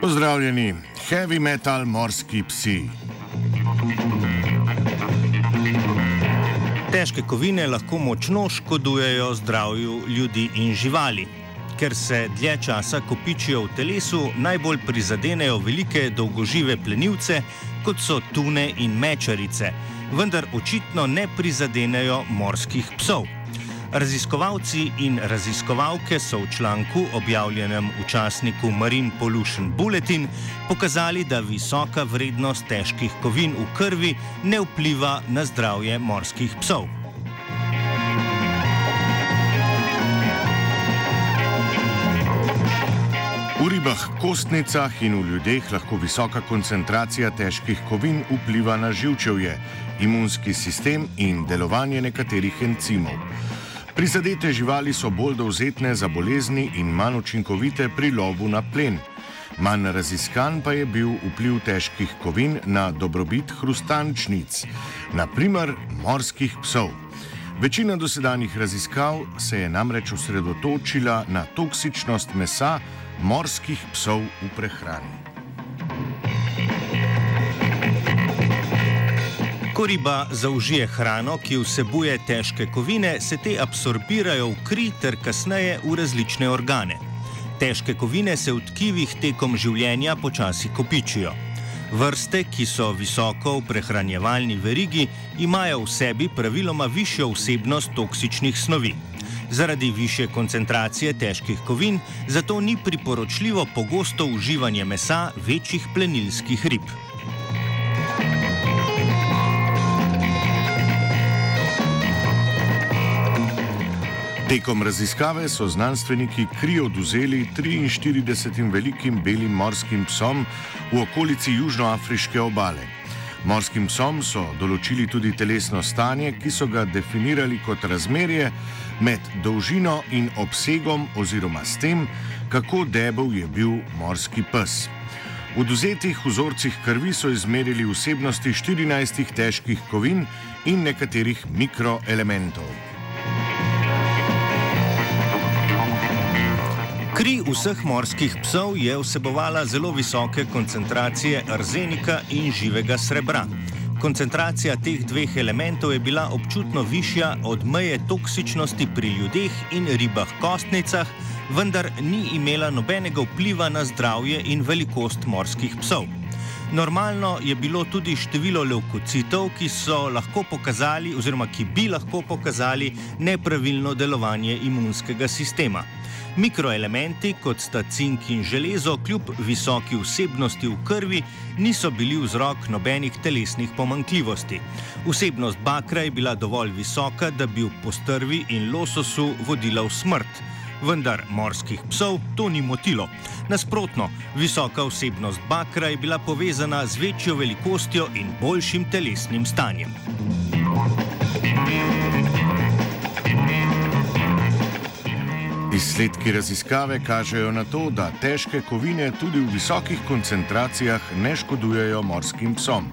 Pozdravljeni, heavy metal morski psi. Težke kovine lahko močno škodujejo zdravju ljudi in živali. Ker se dlje časa kopičijo v telesu, najbolj prizadenejo velike dolgožive plenilce, kot so tune in mečarice, vendar očitno ne prizadenejo morskih psov. Raziskovalci in raziskovalke so v članku, objavljenem v časniku Marine Pollution Bulletin, pokazali, da visoka vrednost težkih kovin v krvi ne vpliva na zdravje morskih psov. V ribah, kostnicah in v ljudeh lahko visoka koncentracija težkih kovin vpliva na živčevje, imunski sistem in delovanje nekaterih encimov. Prizadete živali so bolj dovzetne za bolezni in manj učinkovite pri lovu na plen. Manj raziskan pa je bil vpliv težkih kovin na dobrobit hrustančnic, naprimer morskih psov. Večina dosedanjih raziskav se je namreč osredotočila na toksičnost mesa morskih psov v prehrani. Ko riba zaužije hrano, ki vsebuje težke kovine, se te absorbirajo v kri ter kasneje v različne organe. Težke kovine se v tkivih tekom življenja počasi kopičijo. Vrste, ki so visoko v prehranjevalni verigi, imajo v sebi praviloma višjo vsebnost toksičnih snovi. Zaradi više koncentracije težkih kovin, zato ni priporočljivo pogosto uživanje mesa večjih plenilskih rib. Tekom raziskave so znanstveniki kri oduzeli 43 velikim belim morskim psom v okolici južnoafriške obale. Morskim psom so določili tudi telesno stanje, ki so ga definirali kot razmerje med dolžino in obsegom oziroma s tem, kako debel je bil morski pes. V dozetih vzorcih krvi so izmerili vsebnosti 14 težkih kovin in nekaterih mikroelementov. Kri vseh morskih psov je vsebovala zelo visoke koncentracije arzenika in živega srebra. Koncentracija teh dveh elementov je bila občutno višja od meje toksičnosti pri ljudeh in ribah kostnicah, vendar ni imela nobenega vpliva na zdravje in velikost morskih psov. Normalno je bilo tudi število leukocitov, ki so lahko pokazali, oziroma ki bi lahko pokazali nepravilno delovanje imunskega sistema. Mikroelementi, kot sta cink in železo, kljub visoki vsebnosti v krvi, niso bili vzrok nobenih telesnih pomankljivosti. Vsebnost bakra je bila dovolj visoka, da bi v postrvi in lososu vodila v smrt. Vendar morskih psov to ni motilo. Nasprotno, visoka vsebnost bakra je bila povezana z večjo velikostjo in boljšim telesnim stanjem. Izsledki raziskave kažejo na to, da težke kovine tudi v visokih koncentracijah ne škodujejo morskim psom.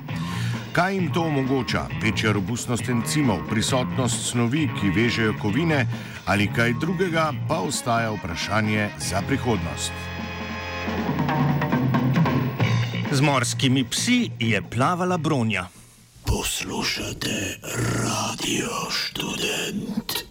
Kaj jim to omogoča? Večja robustnost encimov, prisotnost snovi, ki vežejo kovine ali kaj drugega, pa ostaja vprašanje za prihodnost. Z morskimi psi je plavala bronja. Poslušate radio študent.